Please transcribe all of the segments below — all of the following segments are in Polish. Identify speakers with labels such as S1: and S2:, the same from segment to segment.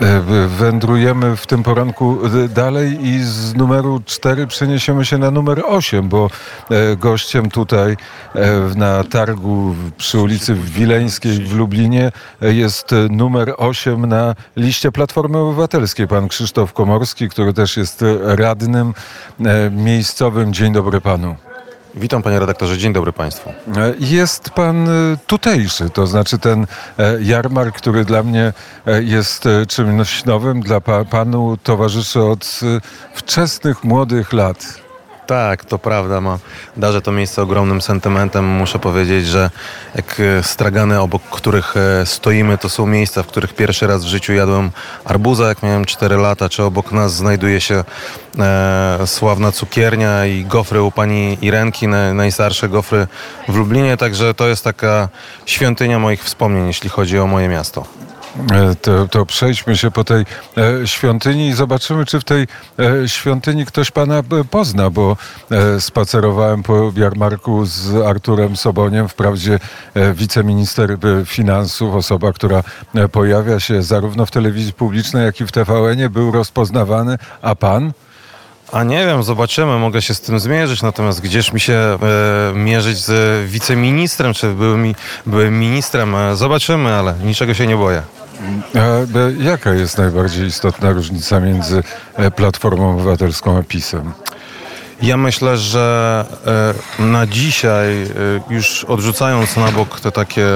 S1: E, wędrujemy w tym poranku e, dalej i z numeru 4 przeniesiemy się na numer 8, bo e, gościem tutaj na targu przy ulicy Wileńskiej w Lublinie jest numer 8 na liście Platformy Obywatelskiej. Pan Krzysztof Komorski, który też jest radnym miejscowym. Dzień dobry panu.
S2: Witam panie redaktorze, dzień dobry państwu.
S1: E, jest pan e, tutejszy, to znaczy ten e, jarmark, który dla mnie jest czymś nowym, dla panu towarzyszy od wczesnych, młodych lat.
S2: Tak, to prawda. Ma, darzę to miejsce ogromnym sentymentem. Muszę powiedzieć, że jak e, stragany, obok których e, stoimy, to są miejsca, w których pierwszy raz w życiu jadłem arbuza, jak miałem 4 lata, czy obok nas znajduje się e, sławna cukiernia i gofry u pani Irenki, na, najstarsze gofry w Lublinie. Także to jest taka świątynia moich wspomnień, jeśli chodzi o moje miasto.
S1: E, to, to przejdźmy się po tej e, świątyni i zobaczymy, czy w tej e, świątyni ktoś pana pozna, bo spacerowałem po jarmarku z Arturem Soboniem, wprawdzie wiceminister finansów, osoba, która pojawia się zarówno w telewizji publicznej, jak i w TVN-ie, był rozpoznawany, a pan?
S2: A nie wiem, zobaczymy, mogę się z tym zmierzyć, natomiast gdzież mi się e, mierzyć z wiceministrem, czy byłym, byłym ministrem, e, zobaczymy, ale niczego się nie boję.
S1: A jaka jest najbardziej istotna różnica między e, Platformą Obywatelską a PiSem?
S2: Ja myślę, że e, na dzisiaj, e, już odrzucając na bok te takie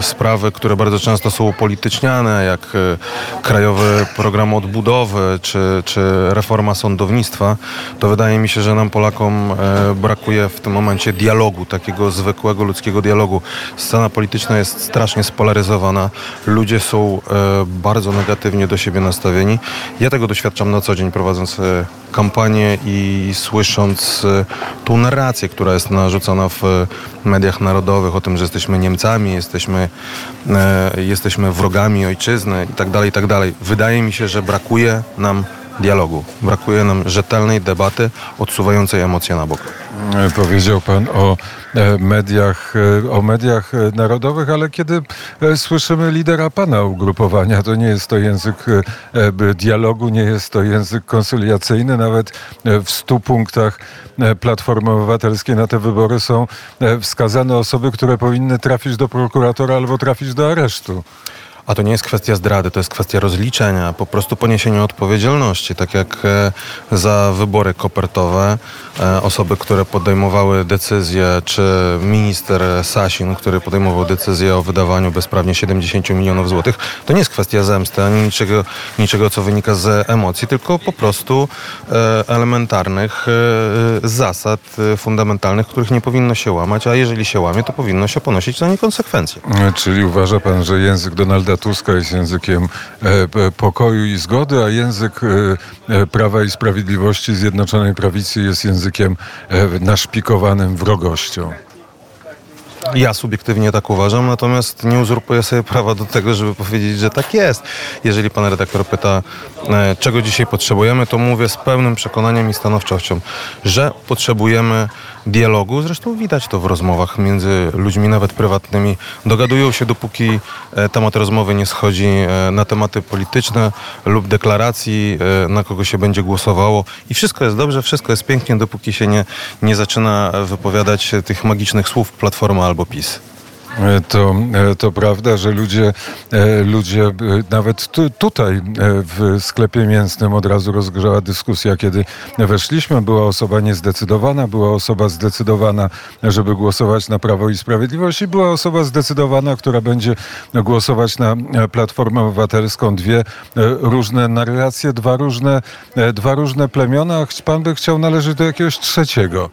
S2: sprawy, które bardzo często są upolityczniane, jak e, Krajowy Program Odbudowy czy, czy reforma sądownictwa, to wydaje mi się, że nam Polakom brakuje w tym momencie dialogu, takiego zwykłego ludzkiego dialogu. Scena polityczna jest strasznie spolaryzowana. Ludzie są bardzo negatywnie do siebie nastawieni. Ja tego doświadczam na co dzień prowadząc kampanię i słysząc e, tą narrację, która jest narzucona w e, mediach narodowych o tym, że jesteśmy Niemcami, jesteśmy, e, jesteśmy wrogami ojczyzny itd., tak itd. Tak Wydaje mi się, że brakuje nam dialogu. Brakuje nam rzetelnej debaty odsuwającej emocje na bok.
S1: Powiedział Pan o e, mediach, e, o mediach e, narodowych, ale kiedy słyszymy lidera Pana ugrupowania, to nie jest to język dialogu, nie jest to język konsyliacyjny. Nawet w stu punktach Platformy Obywatelskiej na te wybory są wskazane osoby, które powinny trafić do prokuratora albo trafić do aresztu.
S2: A to nie jest kwestia zdrady, to jest kwestia rozliczenia, po prostu poniesienia odpowiedzialności. Tak jak e, za wybory kopertowe e, osoby, które podejmowały decyzję, czy minister Sasin, który podejmował decyzję o wydawaniu bezprawnie 70 milionów złotych, to nie jest kwestia zemsty, ani niczego, niczego co wynika z emocji, tylko po prostu e, elementarnych zasad fundamentalnych, których nie powinno się łamać, a jeżeli się łamie, to powinno się ponosić za nie konsekwencje.
S1: Czyli uważa pan, że język Donalda Tuska jest językiem e, pokoju i zgody, a język e, e, Prawa i Sprawiedliwości Zjednoczonej Prawicy jest językiem naszpikowanym wrogością.
S2: Ja subiektywnie tak uważam, natomiast nie uzurpuję sobie prawa do tego, żeby powiedzieć, że tak jest. Jeżeli pan redaktor pyta, czego dzisiaj potrzebujemy, to mówię z pełnym przekonaniem i stanowczością, że potrzebujemy dialogu. Zresztą widać to w rozmowach między ludźmi, nawet prywatnymi. Dogadują się, dopóki e, temat rozmowy nie schodzi e, na tematy polityczne lub deklaracji, e, na kogo się będzie głosowało. I wszystko jest dobrze, wszystko jest pięknie, dopóki się nie, nie zaczyna wypowiadać tych magicznych słów Platforma albo PiS.
S1: E, to, e, to prawda, że ludzie, e, ludzie nawet tu, tutaj w sklepie mięsnym od razu rozgrzała dyskusja, kiedy weszliśmy. Była osoba niezdecydowana, była osoba zdecydowana, żeby głosować na Prawo i Sprawiedliwość i była osoba zdecydowana, która będzie głosować na Platformę Obywatelską. Dwie różne narracje, dwa różne, dwa różne plemiona. Pan by chciał należeć do jakiegoś trzeciego.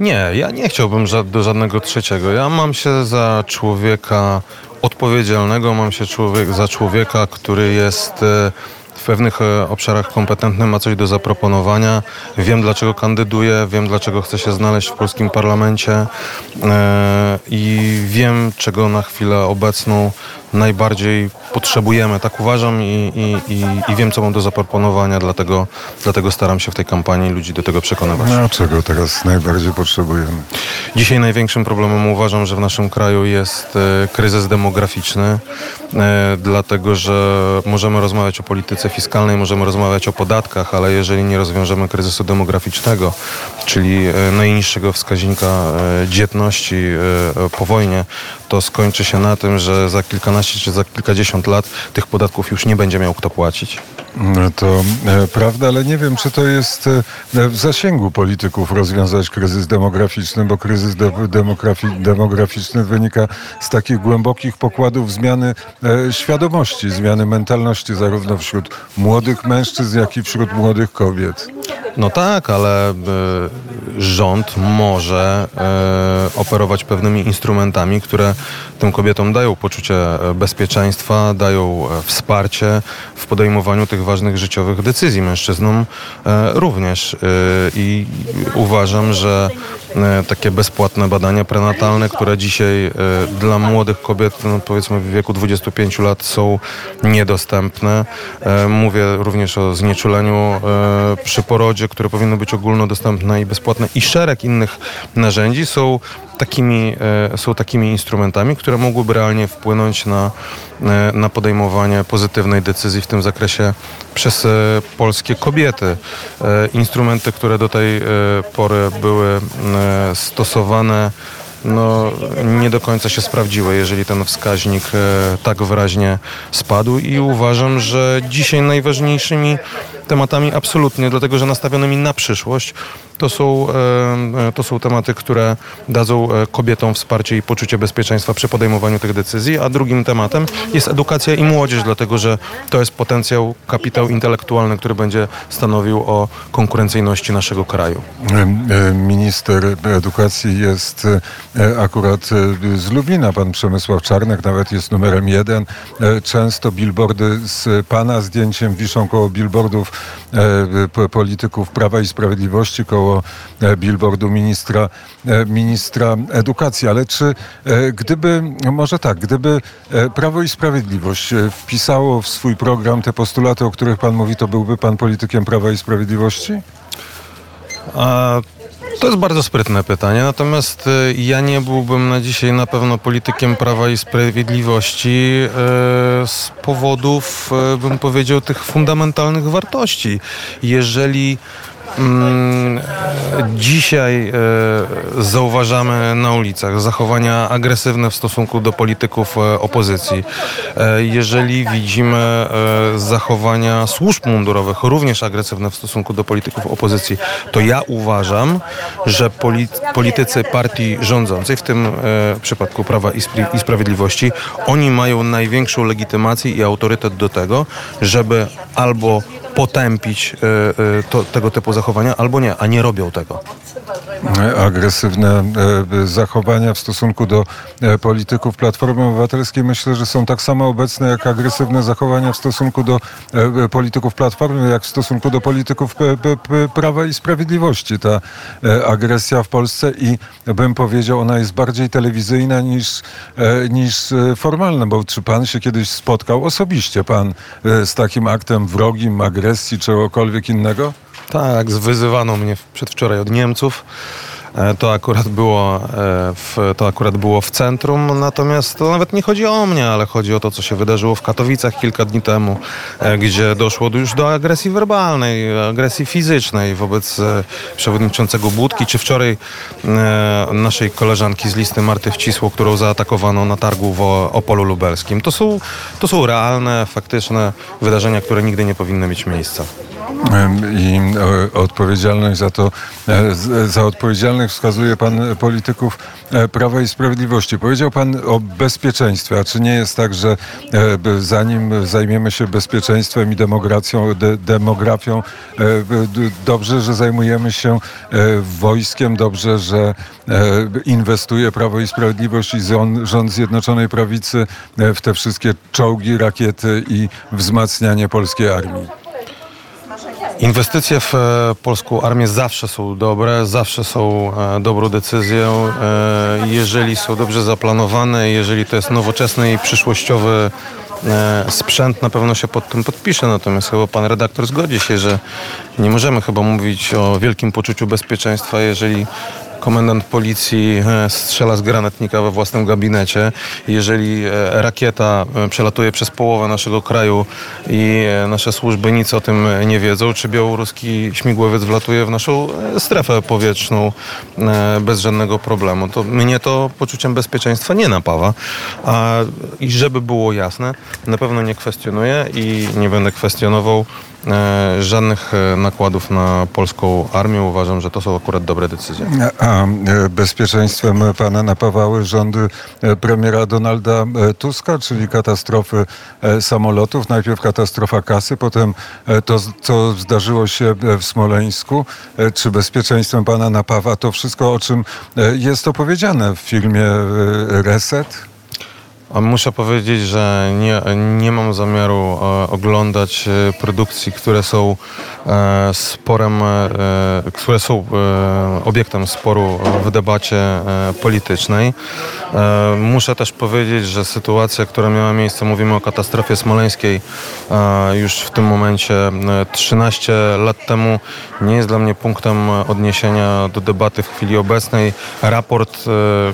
S2: Nie, ja nie chciałbym do żadnego trzeciego. Ja mam się za człowieka odpowiedzialnego, mam się człowiek, za człowieka, który jest e, w pewnych e, obszarach kompetentny, ma coś do zaproponowania. Wiem, dlaczego kandyduję, wiem, dlaczego chcę się znaleźć w polskim parlamencie e, i wiem, czego na chwilę obecną najbardziej potrzebujemy. Tak uważam i, i, i, i wiem, co mam do zaproponowania, dlatego, dlatego staram się w tej kampanii ludzi do tego przekonywać.
S1: No, czego teraz najbardziej potrzebujemy?
S2: Dzisiaj największym problemem uważam, że w naszym kraju jest e, kryzys demograficzny, e, dlatego że możemy rozmawiać o polityce fiskalnej, możemy rozmawiać o podatkach, ale jeżeli nie rozwiążemy kryzysu demograficznego, czyli e, najniższego wskaźnika dzietności po wojnie, to skończy się na tym, że za kilkanaście czy za kilkadziesiąt lat tych podatków już nie będzie miał kto płacić.
S1: No To e, prawda, ale nie wiem, czy to jest e, w zasięgu polityków rozwiązać kryzys demograficzny, bo kryzys de demografi demograficzny wynika z takich głębokich pokładów zmiany e, świadomości, zmiany mentalności zarówno wśród młodych mężczyzn, jak i wśród młodych kobiet.
S2: No tak, ale e, rząd może e, operować pewnymi instrumentami, które tym kobietom dają poczucie e, bezpieczeństwa, dają e, wsparcie w podejmowaniu tych ważnych życiowych decyzji. Mężczyznom e, również. E, I uważam, że e, takie bezpłatne badania prenatalne, które dzisiaj e, dla młodych kobiet, no powiedzmy w wieku 25 lat są niedostępne. E, Mówię również o znieczuleniu e, przy porodzie, które powinno być ogólnodostępne i bezpłatne i szereg innych narzędzi są takimi, e, są takimi instrumentami, które mogłyby realnie wpłynąć na, e, na podejmowanie pozytywnej decyzji w tym zakresie przez e, polskie kobiety. Instrumenty, które do tej pory były stosowane, no, nie do końca się sprawdziły, jeżeli ten wskaźnik tak wyraźnie spadł i uważam, że dzisiaj najważniejszymi tematami absolutnie, dlatego że nastawionymi na przyszłość, to są, e, to są tematy, które dadzą e, kobietom wsparcie i poczucie bezpieczeństwa przy podejmowaniu tych decyzji, a drugim tematem jest edukacja i młodzież, dlatego że to jest potencjał, kapitał intelektualny, który będzie stanowił o konkurencyjności naszego kraju.
S1: E, Minister edukacji jest e, akurat e, z Lublina, pan Przemysław Czarnek, nawet jest numerem jeden. E, Często billboardy z pana zdjęciem wiszą koło billboardów e, polityków Prawa i Sprawiedliwości, koło e, billboardu ministra, e, ministra edukacji. Ale czy e, gdyby, może tak, gdyby e, Prawo i Sprawiedliwość e, wpisało w swój program te postulaty, o których pan mówi, to byłby pan politykiem Prawa i Sprawiedliwości?
S2: A to jest bardzo sprytne pytanie, natomiast e, ja nie byłbym na dzisiaj na pewno politykiem Prawa i Sprawiedliwości e, z powodów, e, bym powiedział, tych fundamentalnych wartości. Jeżeli dzisiaj e, zauważamy na ulicach zachowania agresywne w stosunku do polityków e, opozycji, e, jeżeli widzimy zachowania służb mundurowych również agresywne w stosunku do polityków opozycji, to ja uważam, że poli politycy partii rządzącej, w tym przypadku Prawa i Sprawiedliwości, oni mają największą legitymację i autorytet do tego, żeby albo potępić e, e, to, tego typu zachowania, albo nie, a nie robią tego.
S1: Agresywne e, zachowania w stosunku do e, polityków Platformy Obywatelskiej myślę, że są tak samo obecne jak agresywne zachowania w stosunku do e, polityków Platformy, jak w stosunku do polityków Prawa i Sprawiedliwości. Ta e, agresja w Polsce i bym powiedział, ona jest bardziej telewizyjna niż, e, niż e, formalna, bo czy pan się kiedyś spotkał osobiście, pan e, z takim aktem wrogim, agresji, czegokolwiek innego?
S2: Tak, wyzywano mnie przedwczoraj od Niemców. E, To akurat, było, e, w, to akurat było w centrum, natomiast to nawet nie chodzi o mnie, ale chodzi o to, co się wydarzyło w Katowicach kilka dni temu, e, gdzie doszło już do agresji werbalnej, agresji fizycznej wobec przewodniczącego Budki, czy wczoraj naszej koleżanki z listy Marty Wcisło, którą zaatakowano na targu w Opolu Lubelskim. To są, to są realne, faktyczne wydarzenia, które nigdy nie powinny mieć miejsca.
S1: I e, odpowiedzialność za to, e, za odpowiedzialnych wskazuje pan polityków e, Prawa i Sprawiedliwości. Powiedział pan o bezpieczeństwie, a czy nie jest tak, że zanim zajmiemy się bezpieczeństwem i demografią, de, demografią, dobrze, że zajmujemy się wojskiem, dobrze, że inwestuje Prawo i Sprawiedliwość i rząd, Zjednoczonej Prawicy w te wszystkie czołgi, rakiety i wzmacnianie polskiej armii.
S2: Inwestycje w e, polską armię zawsze są dobre, zawsze są e, dobrą decyzją, e, jeżeli są dobrze zaplanowane, jeżeli to jest nowoczesny i przyszłościowy sprzęt, na pewno się pod tym podpisze. Natomiast chyba pan redaktor zgodzi się, że nie możemy chyba mówić o wielkim poczuciu bezpieczeństwa, jeżeli komendant policji e, strzela z granatnika we własnym gabinecie. Jeżeli e, rakieta e, przelatuje przez połowę naszego kraju i nasze służby nic o tym nie wiedzą, czy białoruski śmigłowiec wlatuje w naszą strefę powietrzną bez żadnego problemu, to mnie to poczuciem bezpieczeństwa nie napawa. A, I żeby było jasne, na pewno nie kwestionuję i nie będę kwestionował żadnych e, nakładów na polską armię. Uważam, że to są akurat dobre decyzje.
S1: A e, bezpieczeństwem pana napawały rządy e, premiera Donalda e, Tuska, czyli katastrofy e, samolotów. Najpierw katastrofa kasy, potem e, to, co zdarzyło się e, w Smoleńsku. E, Czy bezpieczeństwem pana napawa to wszystko, o czym e, jest opowiedziane w filmie e, Reset?
S2: Muszę powiedzieć, że nie, nie mam zamiaru e, oglądać e, produkcji, które są e, sporem, które są obiektem sporu w debacie politycznej. Muszę też powiedzieć, że sytuacja, która miała miejsce, mówimy o katastrofie smoleńskiej już w tym momencie e, 13 lat temu, nie jest dla mnie punktem odniesienia do debaty w chwili obecnej. Raport,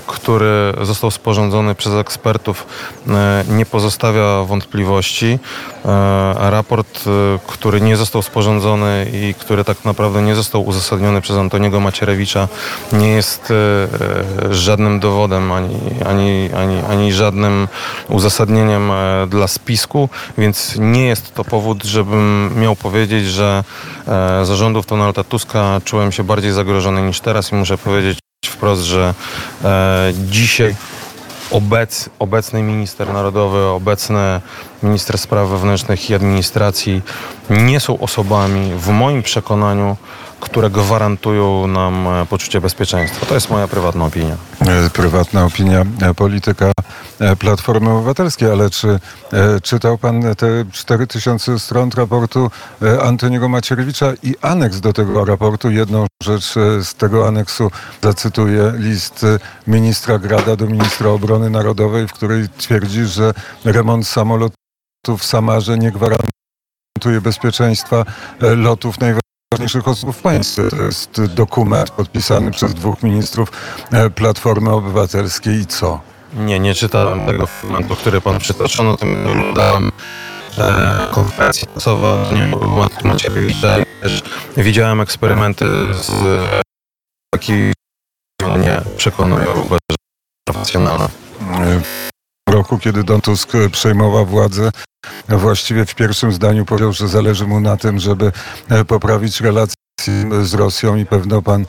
S2: który został sporządzony przez ekspertów, e, nie pozostawia wątpliwości. E, Raport, e, który nie został sporządzony i który tak naprawdę nie został uzasadniony przez Antoniego Macierewicza, nie jest żadnym dowodem ani, ani, ani, ani żadnym uzasadnieniem dla spisku, więc nie jest to powód, żebym miał powiedzieć, że zarządów Donalda Tuska czułem się bardziej zagrożony niż teraz i muszę powiedzieć wprost, że dzisiaj obec, obecny minister narodowy, obecny minister spraw wewnętrznych i administracji nie są osobami, w moim przekonaniu, które gwarantują nam e, poczucie bezpieczeństwa. To jest moja prywatna opinia.
S1: E, prywatna opinia e, polityka Platformy Obywatelskiej, ale czy e, czytał pan te 4000 stron raportu e, Antoniego Macierewicza i aneks do tego raportu? Jedną rzecz e, z tego aneksu zacytuję list e, ministra Grada do ministra obrony narodowej, w której twierdzi, że remont samolotu w Samarze nie gwarantuje bezpieczeństwa e, lotów najważniejszych osób w państwie. To jest dokument podpisany przez dwóch ministrów e, Platformy Obywatelskiej i co?
S2: Nie, nie czytałem tego fragmentu, który pan przytoczył, natomiast oglądałem e, konferencję prasową nie, Macierewicza. Też Widziałem eksperymenty z e, taki nie przekonują, uważam, że profesjonalne.
S1: W roku, kiedy Don Tusk przejmował władzę, właściwie w pierwszym zdaniu powiedział, że zależy mu na tym, żeby poprawić relacje z Rosją i pewno pan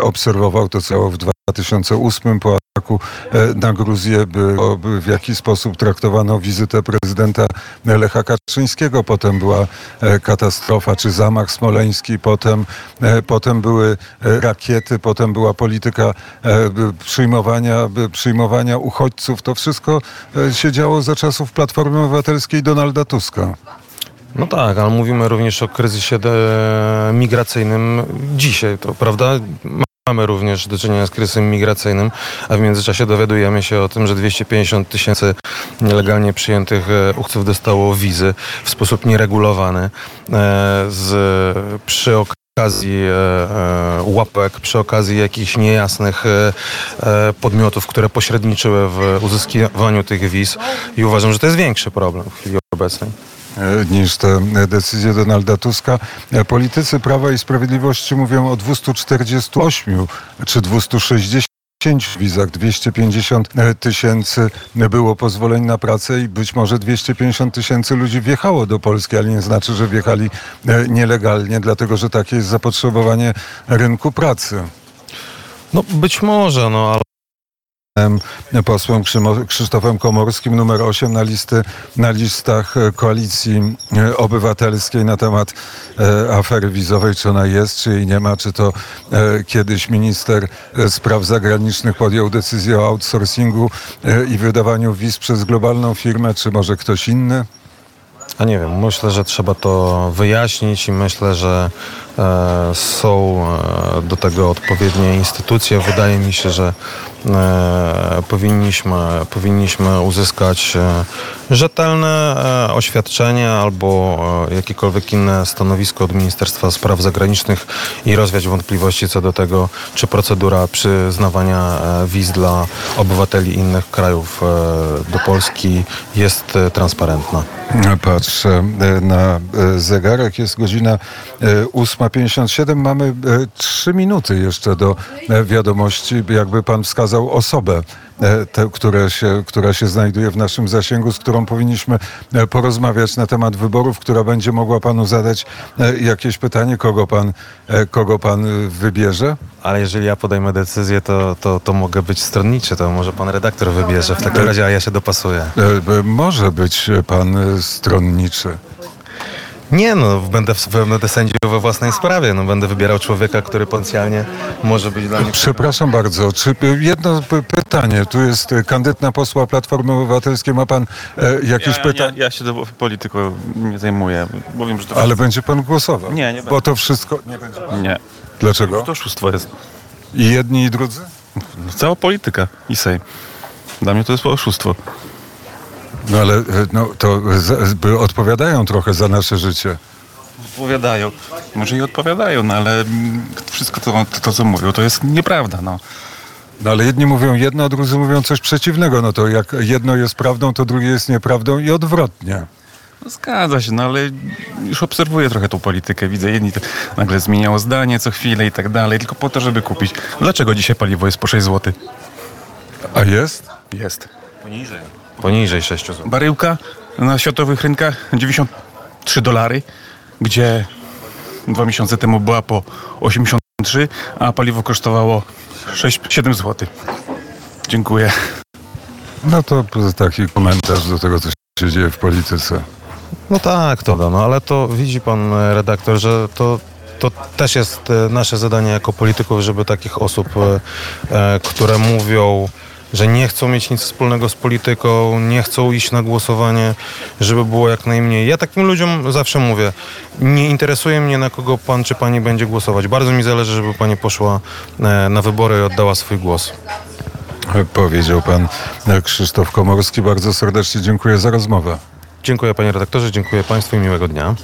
S1: obserwował to co w 2008 po ataku e, na Gruzję, by, o, by w jaki sposób traktowano wizytę prezydenta Lecha Kaczyńskiego. Potem była e, katastrofa czy zamach smoleński, potem, e, potem były rakiety, potem była polityka przyjmowania, przyjmowania uchodźców. To wszystko się działo za czasów Platformy Obywatelskiej Donalda Tuska.
S2: No tak, ale mówimy również o kryzysie migracyjnym dzisiaj, to prawda? Mamy również do czynienia z kryzysem migracyjnym, a w międzyczasie dowiadujemy się o tym, że 250 tysięcy nielegalnie przyjętych e, uchodźców dostało wizy w sposób nieregulowany e, z, przy okazji e, e, łapek, przy okazji jakichś niejasnych podmiotów, które pośredniczyły w uzyskiwaniu tych wiz i uważam, że to jest większy problem w chwili obecnej.
S1: E, niż te e, decyzje Donalda Tuska. E, Politycy Prawa i Sprawiedliwości mówią o 248 czy 260 wizach, 250 tysięcy było pozwoleń na pracę i być może 250 tysięcy ludzi wjechało do Polski, ale nie znaczy, że wjechali e, nielegalnie, dlatego że takie jest zapotrzebowanie rynku pracy.
S2: No być może, no ale
S1: posłem Krzysztofem Komorskim, numer 8 na, listy, na listach e, Koalicji e, Obywatelskiej na temat e, afery wizowej, czy ona jest, czy jej nie ma, czy to kiedyś minister spraw zagranicznych podjął decyzję o outsourcingu i wydawaniu wiz przez globalną firmę, czy może ktoś inny?
S2: A nie wiem, myślę, że trzeba to wyjaśnić i myślę, że e, są do tego odpowiednie instytucje. Wydaje mi się, że powinniśmy, powinniśmy uzyskać e, rzetelne e, oświadczenie albo e, jakiekolwiek inne stanowisko od Ministerstwa Spraw Zagranicznych i rozwiać wątpliwości co do tego, czy procedura przyznawania e, wiz dla obywateli innych krajów e, do Polski jest e, transparentna.
S1: Patrzę e, na e, zegarek, jest godzina e, 8.57. Mamy e, trzy minuty jeszcze do e, wiadomości. Jakby pan wskazał osobę, e, tę, która się, która się znajduje w naszym zasięgu, z którą powinniśmy e, porozmawiać na temat wyborów, która będzie mogła panu zadać e, jakieś pytanie, kogo pan, kogo pan wybierze?
S2: Ale jeżeli ja podejmę decyzję, to, to, to mogę być stronniczy, to może pan redaktor wybierze w takim razie, a ja się dopasuję.
S1: Może być pan stronniczy.
S2: Nie no, będę, będę sędził we własnej sprawie, no będę wybierał człowieka, który potencjalnie może być dla mnie...
S1: Przepraszam bardzo, czy jedno p- pytanie, tu jest e, kandydat na posła Platformy Obywatelskiej, ma pan e, jakieś
S3: ja,
S1: pytanie?
S3: Ja, ja się do polityką nie zajmuję. Bo wiem, że to,
S1: Ale będzie pan głosował?
S3: Nie, nie
S1: Bo
S3: będę.
S1: to wszystko... Nie będzie.
S3: nie.
S1: Dlaczego?
S3: To oszustwo jest.
S1: I jedni i drudzy?
S3: Cała polityka i Sejm. Dla mnie to jest oszustwo.
S1: No ale e, no, to odpowiadają trochę za nasze życie.
S3: Odpowiadają. Może i odpowiadają, no ale mm, wszystko to, to, to co mówią, to jest nieprawda. No.
S1: No ale jedni mówią jedno, a drudzy mówią coś przeciwnego. No to jak jedno jest prawdą, to drugie jest nieprawdą i odwrotnie.
S3: No, Zgadza się, no ale już obserwuję trochę tą politykę. Widzę, jedni to nagle zmieniało zdanie co chwilę i tak dalej, tylko po to, żeby kupić. Dlaczego dzisiaj paliwo jest po 6 zł?
S1: A jest?
S3: Jest. Poniżej.
S2: Poniżej 6 zł.
S3: Baryłka na światowych rynkach 93 dolary, gdzie dwa miesiące temu była po 83, a paliwo kosztowało 6-7 zł. Dziękuję.
S1: No to taki komentarz do tego, co się dzieje w polityce.
S2: No tak, to da, no ale to widzi pan e, redaktor, że to, to też jest e, nasze zadanie jako polityków, żeby takich osób, e, które mówią, że nie chcą mieć nic wspólnego z polityką, nie chcą iść na głosowanie, żeby było jak najmniej. Ja takim ludziom zawsze mówię, nie interesuje mnie na kogo pan czy pani będzie głosować. Bardzo mi zależy, żeby pani poszła e, na wybory i oddała swój głos.
S1: Powiedział pan Krzysztof Komorski. Bardzo serdecznie dziękuję za rozmowę.
S2: Dziękuję panie redaktorze, dziękuję państwu i miłego dnia.